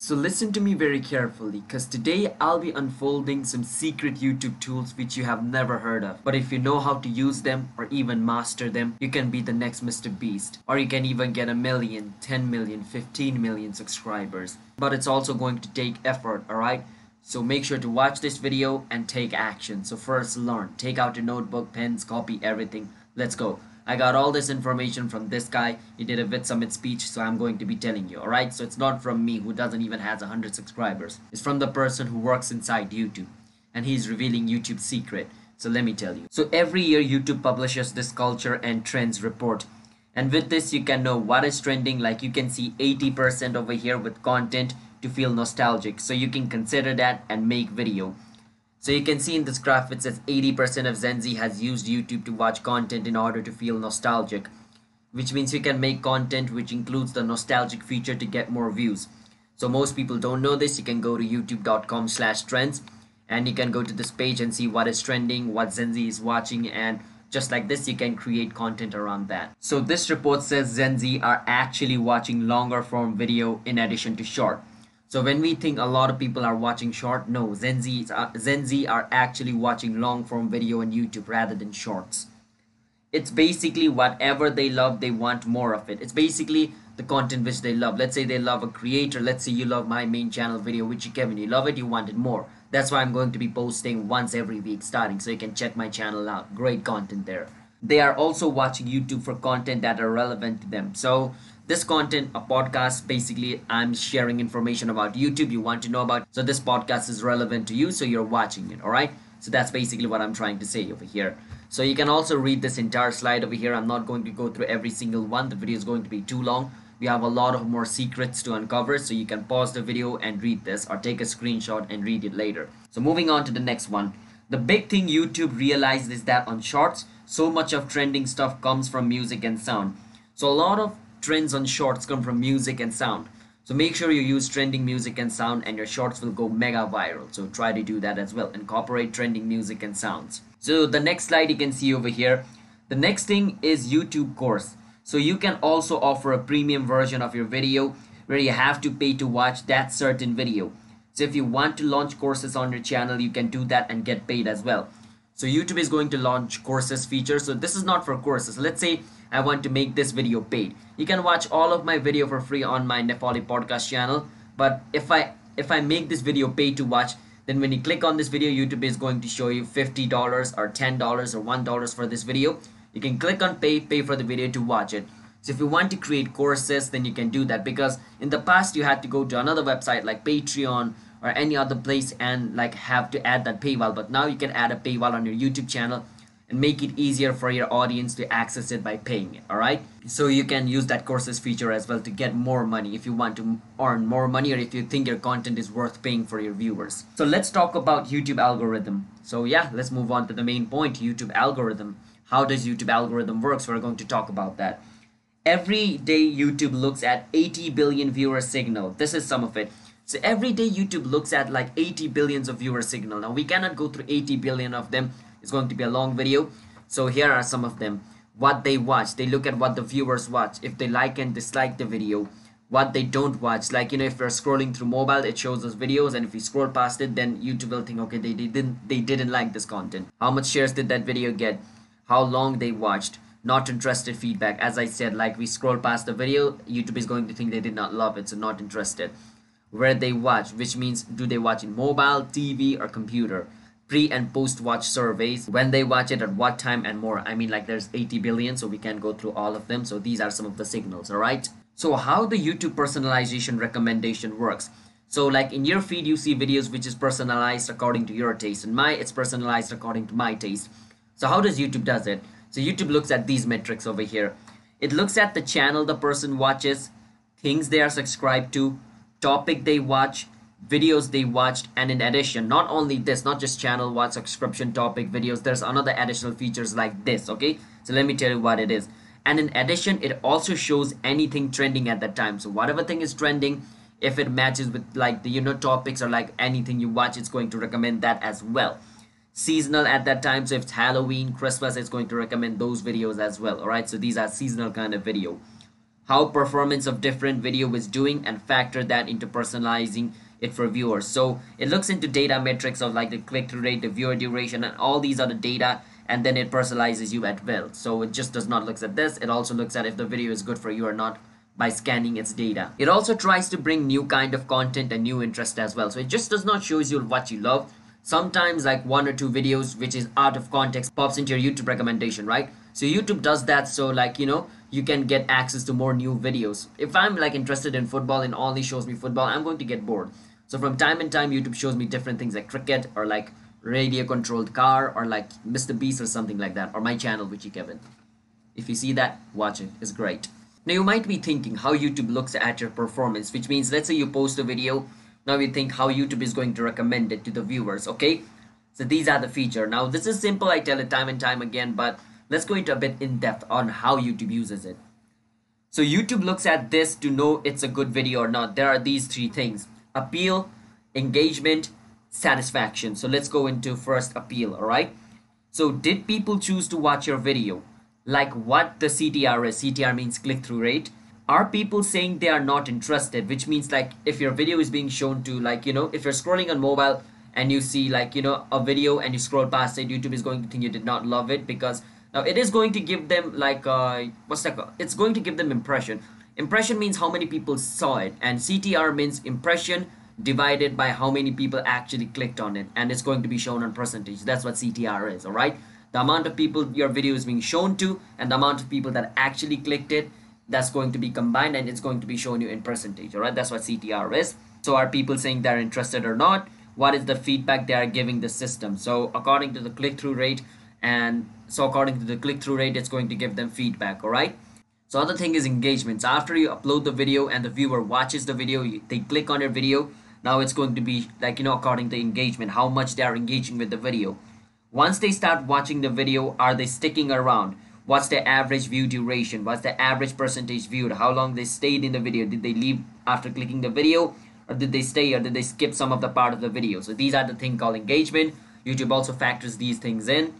So listen to me very carefully because today I'll be unfolding some secret YouTube tools which you have never heard of. But if you know how to use them or even master them, you can be the next Mr. Beast. Or you can even get a million, 10 million, 15 million subscribers. But it's also going to take effort, alright? So make sure to watch this video and take action. So first learn. Take out your notebook, pens, copy everything. Let's go. I got all this information from this guy. He did a VidSummit speech, so I'm going to be telling you, alright? So it's not from me, who doesn't even has 100 subscribers. It's from the person who works inside YouTube. And he's revealing YouTube's secret. So let me tell you. So every year YouTube publishes this culture and trends report. And with this you can know what is trending like you can see 80% over here with content to feel nostalgic. So you can consider that and make video. So you can see in this graph it says 80% of Gen Z has used YouTube to watch content in order to feel nostalgic. Which means you can make content which includes the nostalgic feature to get more views. So most people don't know this. You can go to youtube.com slash trends and you can go to this page and see what is trending, what Gen Z is watching and just like this you can create content around that. So this report says Gen Z are actually watching longer form video in addition to short. So when we think a lot of people are watching short, no, Gen Z, uh, Gen Z are actually watching long form video on YouTube rather than shorts. It's basically whatever they love, they want more of it. It's basically the content which they love. Let's say they love a creator. Let's say you love my main channel video, which you Kevin, you love it, you want it more. That's why I'm going to be posting once every week starting so you can check my channel out. Great content there. They are also watching YouTube for content that are relevant to them. So this content a podcast basically i'm sharing information about youtube you want to know about. So this podcast is relevant to you so you're watching it all right? So that's basically what i'm trying to say over here. So you can also read this entire slide over here. I'm not going to go through every single one. The video is going to be too long. We have a lot of more secrets to uncover so you can pause the video and read this or take a screenshot and read it later. So moving on to the next one. The big thing youtube realized is that on shorts so much of trending stuff comes from music and sound. So a lot of trends on shorts come from music and sound. So make sure you use trending music and sound and your shorts will go mega viral. So try to do that as well. Incorporate trending music and sounds. So the next slide you can see over here. The next thing is YouTube course. So you can also offer a premium version of your video where you have to pay to watch that certain video. So if you want to launch courses on your channel, you can do that and get paid as well. So YouTube is going to launch courses feature. So this is not for courses. Let's say I want to make this video paid. You can watch all of my video for free on my Nepali podcast channel. But if I if I make this video pay to watch, then when you click on this video, YouTube is going to show you $50 or $10 or $1 for this video. You can click on pay, pay for the video to watch it. So if you want to create courses, then you can do that because in the past you had to go to another website like Patreon or any other place and like have to add that paywall. But now you can add a paywall on your YouTube channel and make it easier for your audience to access it by paying it all right? So you can use that courses feature as well to get more money if you want to earn more money or if you think your content is worth paying for your viewers. So let's talk about youtube algorithm. So yeah let's move on to the main point youtube algorithm. How does youtube algorithm works? We're going to talk about that. Every day youtube looks at 80 billion viewer signal. This is some of it. So every day youtube looks at like 80 billions of viewer signal. Now we cannot go through 80 billion of them it's going to be a long video. So here are some of them. What they watch. They look at what the viewers watch. If they like and dislike the video. What they don't watch. Like, you know, if we're scrolling through mobile, it shows us videos. And if we scroll past it, then YouTube will think, okay, they, they, didn't, they didn't like this content. How much shares did that video get? How long they watched? Not interested feedback. As I said, like we scroll past the video, YouTube is going to think they did not love it. So not interested where they watch, which means do they watch in mobile, TV, or computer pre and post watch surveys when they watch it at what time and more. I mean like there's 80 billion so we can't go through all of them. So these are some of the signals all right? So how the youtube personalization recommendation works. So like in your feed you see videos which is personalized according to your taste and my it's personalized according to my taste. So how does youtube does it? So youtube looks at these metrics over here. It looks at the channel the person watches things they are subscribed to topic they watch videos they watched and in addition not only this not just channel watch subscription topic videos there's another additional features like this okay? So let me tell you what it is. And in addition it also shows anything trending at that time. So whatever thing is trending if it matches with like the you know topics or like anything you watch it's going to recommend that as well. Seasonal at that time so if it's halloween christmas it's going to recommend those videos as well all right so these are seasonal kind of video. How performance of different video is doing and factor that into personalizing it for viewers. So it looks into data metrics of like the click-through rate, the viewer duration, and all these other data, and then it personalizes you at will. So it just does not look at this. It also looks at if the video is good for you or not by scanning its data. It also tries to bring new kind of content and new interest as well. So it just does not shows you what you love. Sometimes like one or two videos which is out of context pops into your YouTube recommendation, right? So YouTube does that so like, you know, you can get access to more new videos. If I'm like interested in football and only shows me football, I'm going to get bored. So from time and time, YouTube shows me different things like cricket or like radio controlled car or like Mr. Beast or something like that or my channel, Witchey Kevin. If you see that, watch it. It's great. Now you might be thinking how YouTube looks at your performance, which means let's say you post a video. Now you think how YouTube is going to recommend it to the viewers, okay? So these are the feature. Now this is simple, I tell it time and time again, but let's go into a bit in depth on how YouTube uses it. So YouTube looks at this to know it's a good video or not. There are these three things appeal, engagement, satisfaction. So let's go into first appeal, all right? So did people choose to watch your video? Like what the CTR is, CTR means click-through rate. Are people saying they are not interested, which means like if your video is being shown to like, you know, if you're scrolling on mobile and you see like, you know, a video and you scroll past it, YouTube is going to think you did not love it because now it is going to give them like, uh, what's that called? It's going to give them impression. Impression means how many people saw it and CTR means impression divided by how many people actually clicked on it and it's going to be shown on percentage. That's what CTR is all right? The amount of people your video is being shown to and the amount of people that actually clicked it that's going to be combined and it's going to be shown you in percentage all right? That's what CTR is. So are people saying they're interested or not? What is the feedback they are giving the system? So according to the click-through rate and so according to the click-through rate it's going to give them feedback all right so other thing is engagements. After you upload the video and the viewer watches the video they click on your video now it's going to be like you know according to engagement how much they are engaging with the video. Once they start watching the video are they sticking around? What's the average view duration? What's the average percentage viewed? How long they stayed in the video? Did they leave after clicking the video or did they stay or did they skip some of the part of the video? So these are the thing called engagement. Youtube also factors these things in.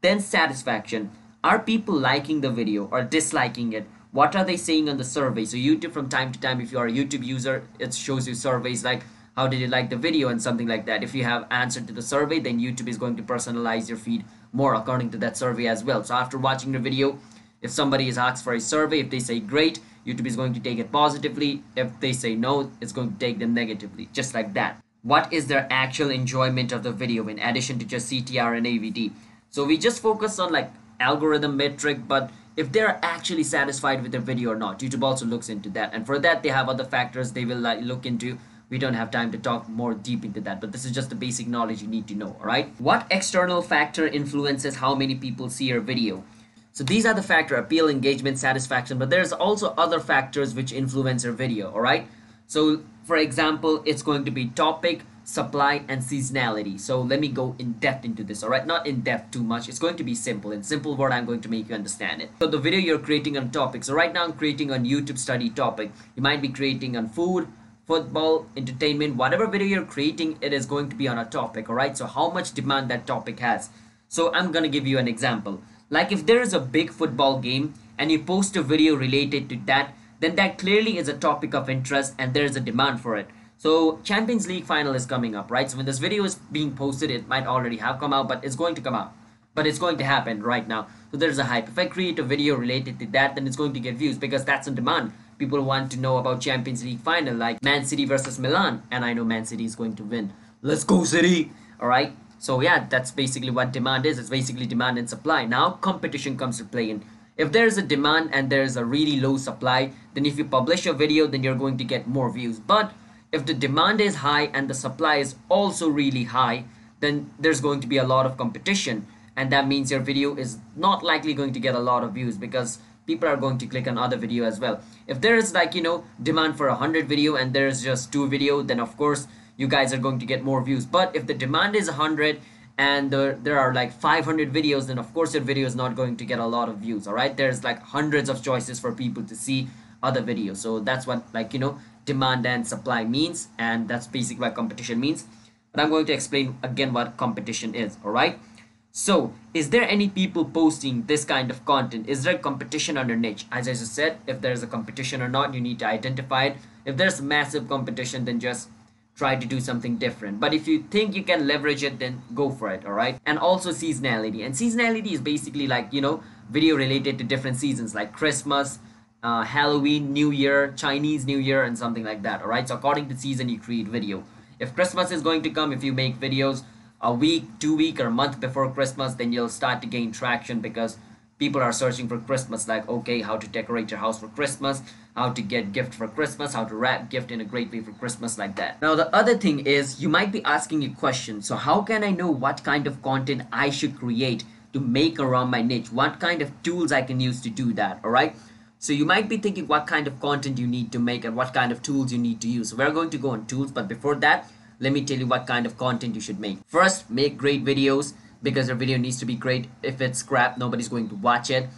Then satisfaction are people liking the video or disliking it? What are they saying on the survey? So youtube from time to time if you are a youtube user it shows you surveys like how did you like the video and something like that. If you have answered to the survey then youtube is going to personalize your feed more according to that survey as well. So after watching the video if somebody is asked for a survey if they say great youtube is going to take it positively. If they say no it's going to take them negatively just like that. What is their actual enjoyment of the video in addition to just ctr and avd so we just focus on like algorithm metric but if they're actually satisfied with their video or not youtube also looks into that. And for that they have other factors they will like, look into. We don't have time to talk more deep into that but this is just the basic knowledge you need to know all right? What external factor influences how many people see your video? So these are the factor appeal engagement satisfaction but there's also other factors which influence your video all right? So for example it's going to be topic supply and seasonality. So let me go in depth into this all right not in depth too much. It's going to be simple in simple word i'm going to make you understand it. So the video you're creating on topic so right now i'm creating on youtube study topic. You might be creating on food football entertainment whatever video you're creating it is going to be on a topic all right so how much demand that topic has. So i'm gonna give you an example. Like if there is a big football game and you post a video related to that then that clearly is a topic of interest and there is a demand for it so Champions League final is coming up, right? So when this video is being posted, it might already have come out, but it's going to come out. But it's going to happen right now. So there's a hype. If I create a video related to that, then it's going to get views because that's in demand. People want to know about Champions League final, like Man City versus Milan, and I know Man City is going to win. Let's go City! All right. So yeah, that's basically what demand is. It's basically demand and supply. Now competition comes to play in. If there's a demand and there's a really low supply, then if you publish a video, then you're going to get more views. But if the demand is high and the supply is also really high then there's going to be a lot of competition. And that means your video is not likely going to get a lot of views because people are going to click on other video as well. If there is like you know demand for a hundred video and there's just two video then of course you guys are going to get more views. But if the demand is 100 and there, there are like 500 videos then of course your video is not going to get a lot of views all right? There's like hundreds of choices for people to see other videos. So that's what like you know demand and supply means and that's basically what competition means but i'm going to explain again what competition is all right So, is there any people posting this kind of content? Is there competition on your niche? As I just said, if there's a competition or not, you need to identify it. If there's massive competition, then just try to do something different. But if you think you can leverage it, then go for it, all right? And also seasonality. And seasonality is basically like, you know, video related to different seasons like Christmas, uh, Halloween, New Year, Chinese New Year, and something like that, all right? So according to season, you create video. If Christmas is going to come, if you make videos, a week, two week, or a month before Christmas, then you'll start to gain traction because people are searching for Christmas. Like, okay, how to decorate your house for Christmas, how to get gift for Christmas, how to wrap gift in a great way for Christmas, like that. Now, the other thing is you might be asking a question. So, how can I know what kind of content I should create to make around my niche? What kind of tools I can use to do that? All right. So you might be thinking what kind of content you need to make and what kind of tools you need to use. So we're going to go on tools, but before that, let me tell you what kind of content you should make. First, make great videos because your video needs to be great. If it's crap, nobody's going to watch it.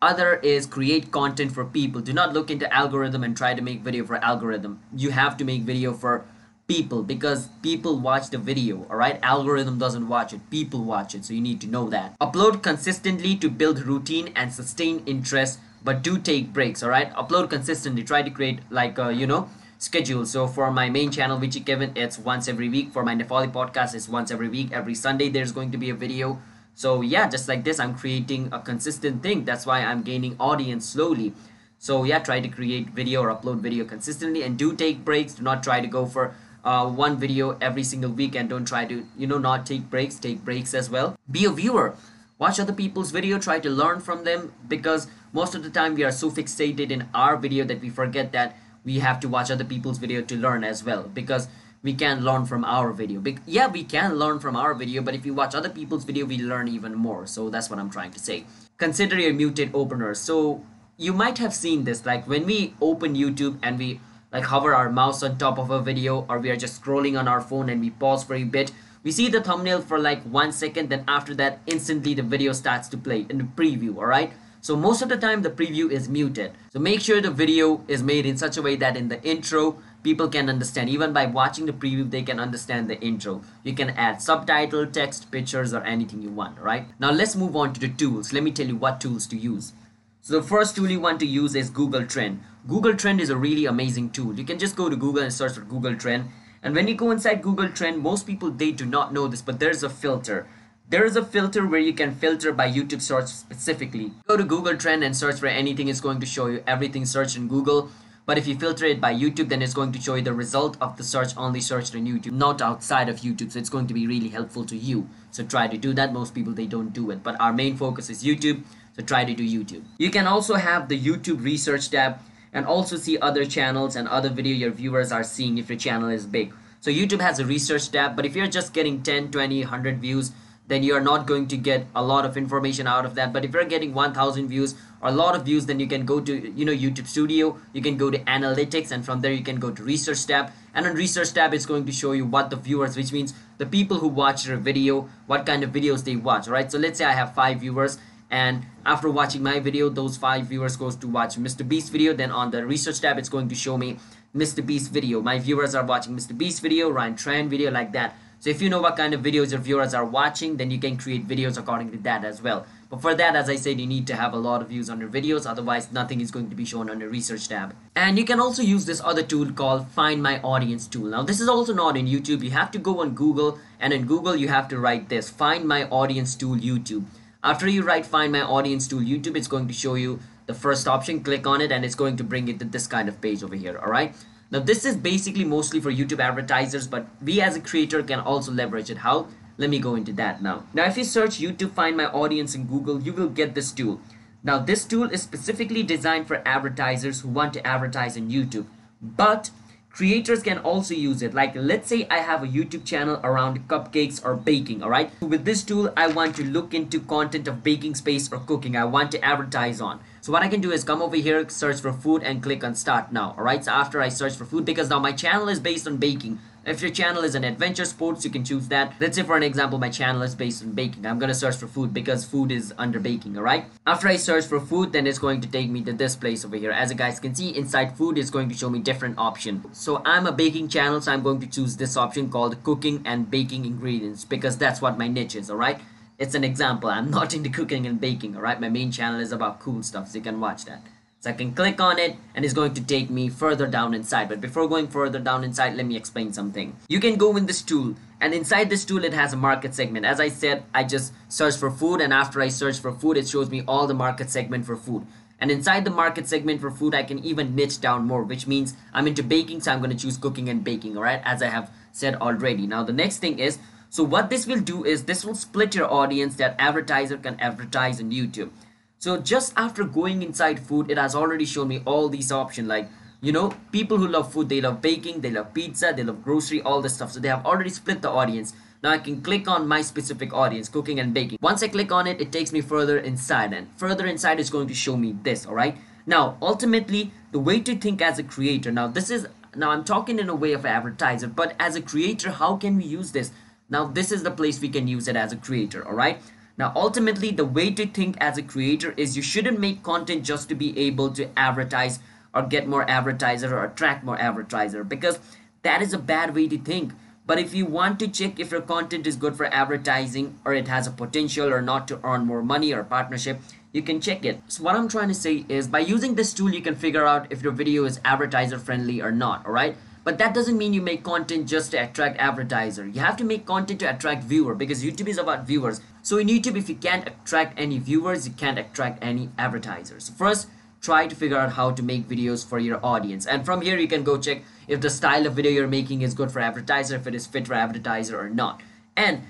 Other is create content for people. Do not look into algorithm and try to make video for algorithm. You have to make video for people because people watch the video all right algorithm doesn't watch it people watch it so you need to know that upload consistently to build routine and sustain interest but do take breaks all right upload consistently try to create like uh, you know schedule. So for my main channel, Witchey Kevin, it's once every week. For my Nepali podcast, it's once every week. Every Sunday, there's going to be a video. So yeah, just like this, I'm creating a consistent thing. That's why I'm gaining audience slowly. So yeah, try to create video or upload video consistently and do take breaks. Do not try to go for uh, one video every single week and don't try to, you know, not take breaks. Take breaks as well. Be a viewer. Watch other people's video. Try to learn from them because most of the time we are so fixated in our video that we forget that we have to watch other people's video to learn as well because we can learn from our video. Be yeah we can learn from our video but if you watch other people's video we learn even more. So that's what i'm trying to say. Consider your muted openers so you might have seen this like when we open youtube and we like hover our mouse on top of a video or we are just scrolling on our phone and we pause for a bit we see the thumbnail for like one second then after that instantly the video starts to play in the preview all right so most of the time the preview is muted. So make sure the video is made in such a way that in the intro people can understand. Even by watching the preview they can understand the intro. You can add subtitle, text, pictures or anything you want, right? Now let's move on to the tools. Let me tell you what tools to use. So the first tool you want to use is Google Trend. Google Trend is a really amazing tool. You can just go to Google and search for Google Trend. And when you go inside Google Trend, most people, they do not know this, but there's a filter. There is a filter where you can filter by YouTube search specifically. Go to Google Trend and search for anything. It's going to show you everything searched in Google. But if you filter it by YouTube, then it's going to show you the result of the search only searched on YouTube, not outside of YouTube. So it's going to be really helpful to you. So try to do that. Most people, they don't do it. But our main focus is YouTube. So try to do YouTube. You can also have the YouTube research tab and also see other channels and other video your viewers are seeing if your channel is big. So YouTube has a research tab, but if you're just getting 10, 20, 100 views, then you are not going to get a lot of information out of that. But if you're getting 1000 views or a lot of views then you can go to you know youtube studio. You can go to analytics and from there you can go to research tab. And on research tab it's going to show you what the viewers which means the people who watch your video what kind of videos they watch right? So let's say i have five viewers and after watching my video those five viewers goes to watch mr beast video. Then on the research tab it's going to show me mr beast video. My viewers are watching mr beast video ryan tran video like that so if you know what kind of videos your viewers are watching, then you can create videos according to that as well. But for that, as I said, you need to have a lot of views on your videos, otherwise nothing is going to be shown on your research tab. And you can also use this other tool called Find My Audience tool. Now this is also not in YouTube. You have to go on Google and in Google you have to write this, Find My Audience tool YouTube. After you write Find My Audience tool YouTube, it's going to show you the first option. Click on it and it's going to bring it to this kind of page over here, alright? Now this is basically mostly for YouTube advertisers, but we as a creator can also leverage it. How? Let me go into that now. Now if you search YouTube find my audience in Google, you will get this tool. Now this tool is specifically designed for advertisers who want to advertise on YouTube, but creators can also use it like let's say i have a youtube channel around cupcakes or baking all right with this tool i want to look into content of baking space or cooking i want to advertise on so what I can do is come over here, search for food and click on start now. Alright, so after I search for food, because now my channel is based on baking. If your channel is an adventure sports, you can choose that. Let's say for an example, my channel is based on baking. I'm gonna search for food because food is under baking, alright? After I search for food, then it's going to take me to this place over here. As you guys can see, inside food is going to show me different option. So I'm a baking channel, so I'm going to choose this option called cooking and baking ingredients because that's what my niche is, alright? It's an example i'm not into cooking and baking all right my main channel is about cool stuff so you can watch that so I can click on it and it's going to take me further down inside. But before going further down inside, let me explain something. You can go in this tool and inside this tool, it has a market segment. As I said, I just search for food and after I search for food, it shows me all the market segment for food. And inside the market segment for food, I can even niche down more, which means I'm into baking. So I'm going to choose cooking and baking. All right. As I have said already. Now, the next thing is, so what this will do is this will split your audience that advertiser can advertise on YouTube. So just after going inside food, it has already shown me all these options like, you know, people who love food, they love baking, they love pizza, they love grocery, all this stuff. So they have already split the audience. Now I can click on my specific audience, cooking and baking. Once I click on it, it takes me further inside and further inside is going to show me this, all right? Now, ultimately, the way to think as a creator, now this is, now I'm talking in a way of advertiser, but as a creator, how can we use this? Now, this is the place we can use it as a creator, all right? Now, ultimately, the way to think as a creator is you shouldn't make content just to be able to advertise or get more advertiser or attract more advertiser because that is a bad way to think. But if you want to check if your content is good for advertising or it has a potential or not to earn more money or partnership, you can check it. So what I'm trying to say is by using this tool, you can figure out if your video is advertiser friendly or not, all right? But that doesn't mean you make content just to attract advertiser. You have to make content to attract viewer because YouTube is about viewers. So in YouTube, if you can't attract any viewers, you can't attract any advertisers. First, try to figure out how to make videos for your audience. And from here, you can go check if the style of video you're making is good for advertiser, if it is fit for advertiser or not. And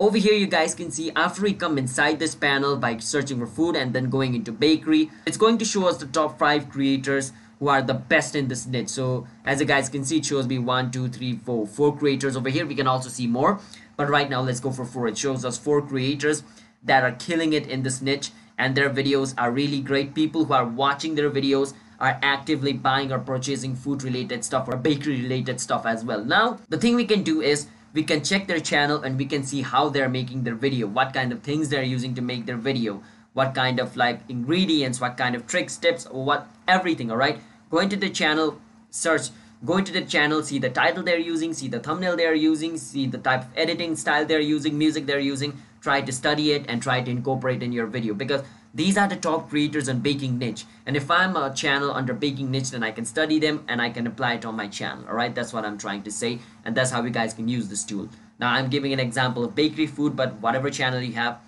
over here, you guys can see after we come inside this panel by searching for food and then going into bakery, it's going to show us the top five creators who are the best in this niche. So as you guys can see it shows me one two three four four creators over here. We can also see more. But right now let's go for four. It shows us four creators that are killing it in this niche and their videos are really great. People who are watching their videos are actively buying or purchasing food related stuff or bakery related stuff as well. Now the thing we can do is we can check their channel and we can see how they're making their video what kind of things they're using to make their video what kind of like ingredients what kind of tricks tips what everything all right? Go into the channel search go into the channel see the title they're using see the thumbnail they're using see the type of editing style they're using music they're using. Try to study it and try to incorporate in your video because these are the top creators on baking niche. And if i'm a channel under baking niche then i can study them and i can apply it on my channel all right? That's what i'm trying to say and that's how you guys can use this tool. Now i'm giving an example of bakery food but whatever channel you have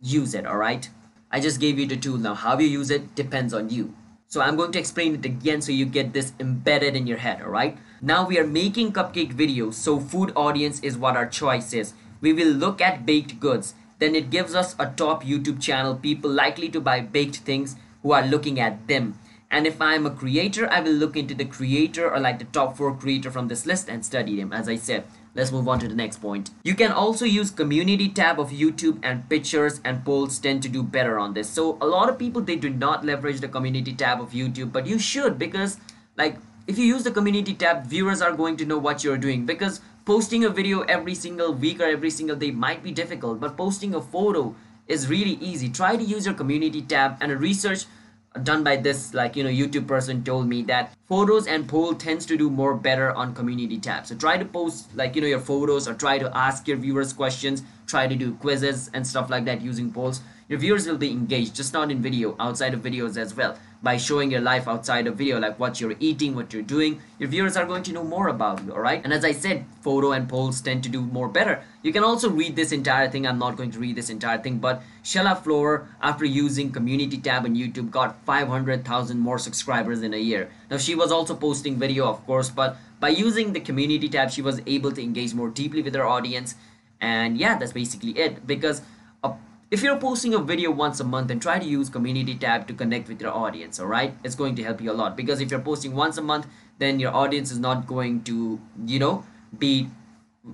use it all right i just gave you the tool now how you use it depends on you so I'm going to explain it again so you get this embedded in your head, alright? Now we are making cupcake videos, so food audience is what our choice is. We will look at baked goods. Then it gives us a top YouTube channel, people likely to buy baked things who are looking at them. And if I'm a creator, I will look into the creator or like the top four creator from this list and study them, as I said. Let's move on to the next point. You can also use community tab of YouTube and pictures and polls tend to do better on this. So a lot of people, they do not leverage the community tab of YouTube, but you should because like if you use the community tab, viewers are going to know what you're doing because posting a video every single week or every single day might be difficult, but posting a photo is really easy. Try to use your community tab and a research done by this like you know youtube person told me that photos and poll tends to do more better on community tab so try to post like you know your photos or try to ask your viewers questions. Try to do quizzes and stuff like that using polls. Your viewers will be engaged just not in video outside of videos as well. By showing your life outside of video like what you're eating what you're doing your viewers are going to know more about you all right and as i said photo and polls tend to do more better. You can also read this entire thing. I'm not going to read this entire thing but Shella Flower after using community tab on youtube got 500000 more subscribers in a year now she was also posting video of course but by using the community tab she was able to engage more deeply with her audience and yeah that's basically it because if you're posting a video once a month and try to use community tab to connect with your audience, all right? It's going to help you a lot because if you're posting once a month, then your audience is not going to, you know, be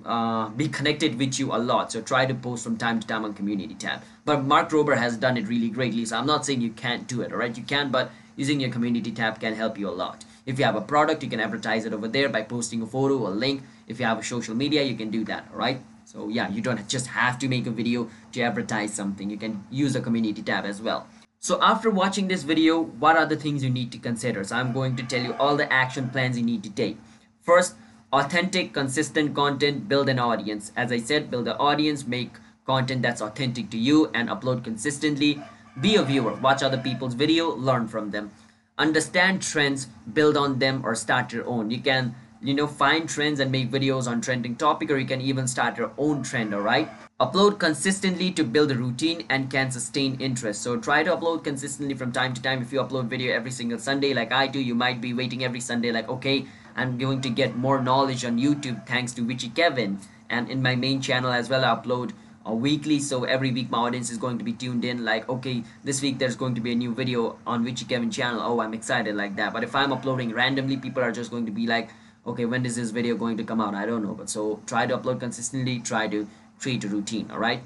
uh, be connected with you a lot. So try to post from time to time on community tab. But Mark Rober has done it really greatly. So I'm not saying you can't do it, all right? You can, but using your community tab can help you a lot. If you have a product, you can advertise it over there by posting a photo, a link. If you have a social media, you can do that, all right? So yeah, you don't just have to make a video to advertise something. You can use a community tab as well. So after watching this video, what are the things you need to consider? So I'm going to tell you all the action plans you need to take. First, authentic, consistent content, build an audience. As I said, build an audience, make content that's authentic to you and upload consistently. Be a viewer, watch other people's video, learn from them. Understand trends, build on them or start your own. You can you know find trends and make videos on trending topic or you can even start your own trend all right? Upload consistently to build a routine and can sustain interest. So try to upload consistently from time to time. If you upload video every single sunday like i do you might be waiting every sunday like okay i'm going to get more knowledge on youtube thanks to witchey kevin. And in my main channel as well i upload uh, weekly so every week my audience is going to be tuned in like okay this week there's going to be a new video on witchey kevin channel. Oh i'm excited like that. But if i'm uploading randomly people are just going to be like okay when is this video going to come out? I don't know. But so try to upload consistently try to create a routine all right?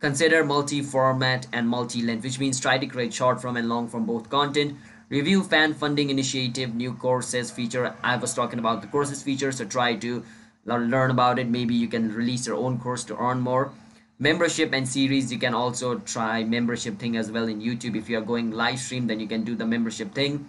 Consider multi-format and multi-length which means try to create short form and long form both content. Review fan funding initiative new courses feature. I was talking about the courses feature so try to learn about it. Maybe you can release your own course to earn more membership and series you can also try membership thing as well in youtube. If you are going live stream then you can do the membership thing.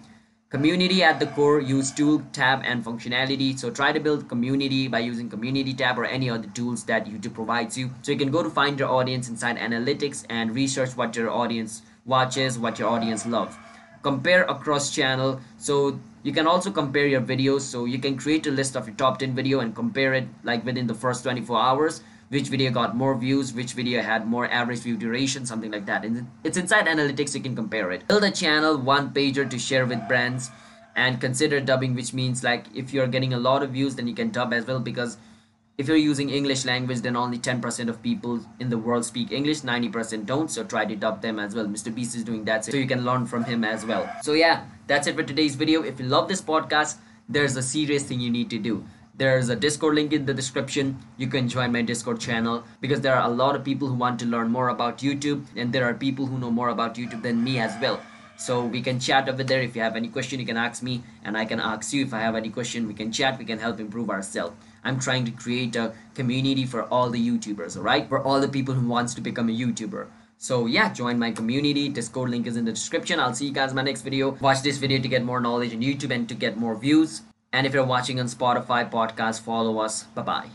Community at the core use tool tab and functionality. So try to build community by using community tab or any other tools that youtube provides you. So you can go to find your audience inside analytics and research what your audience watches what your audience loves compare across channel. So you can also compare your videos. So you can create a list of your top 10 video and compare it like within the first 24 hours which video got more views, which video had more average view duration, something like that. And it's inside analytics, you can compare it. Build a channel, one pager to share with brands and consider dubbing, which means like if you're getting a lot of views, then you can dub as well because if you're using English language, then only 10% of people in the world speak English, 90% don't. So try to dub them as well. Mr. Beast is doing that, so you can learn from him as well. So yeah, that's it for today's video. If you love this podcast, there's a serious thing you need to do there's a discord link in the description. You can join my discord channel because there are a lot of people who want to learn more about youtube and there are people who know more about youtube than me as well. So we can chat over there. If you have any question you can ask me and i can ask you. If i have any question we can chat. We can help improve ourselves. I'm trying to create a community for all the youtubers all right? For all the people who wants to become a youtuber. So yeah join my community. Discord link is in the description. I'll see you guys in my next video. Watch this video to get more knowledge on youtube and to get more views and if you're watching on Spotify podcast, follow us. Bye bye.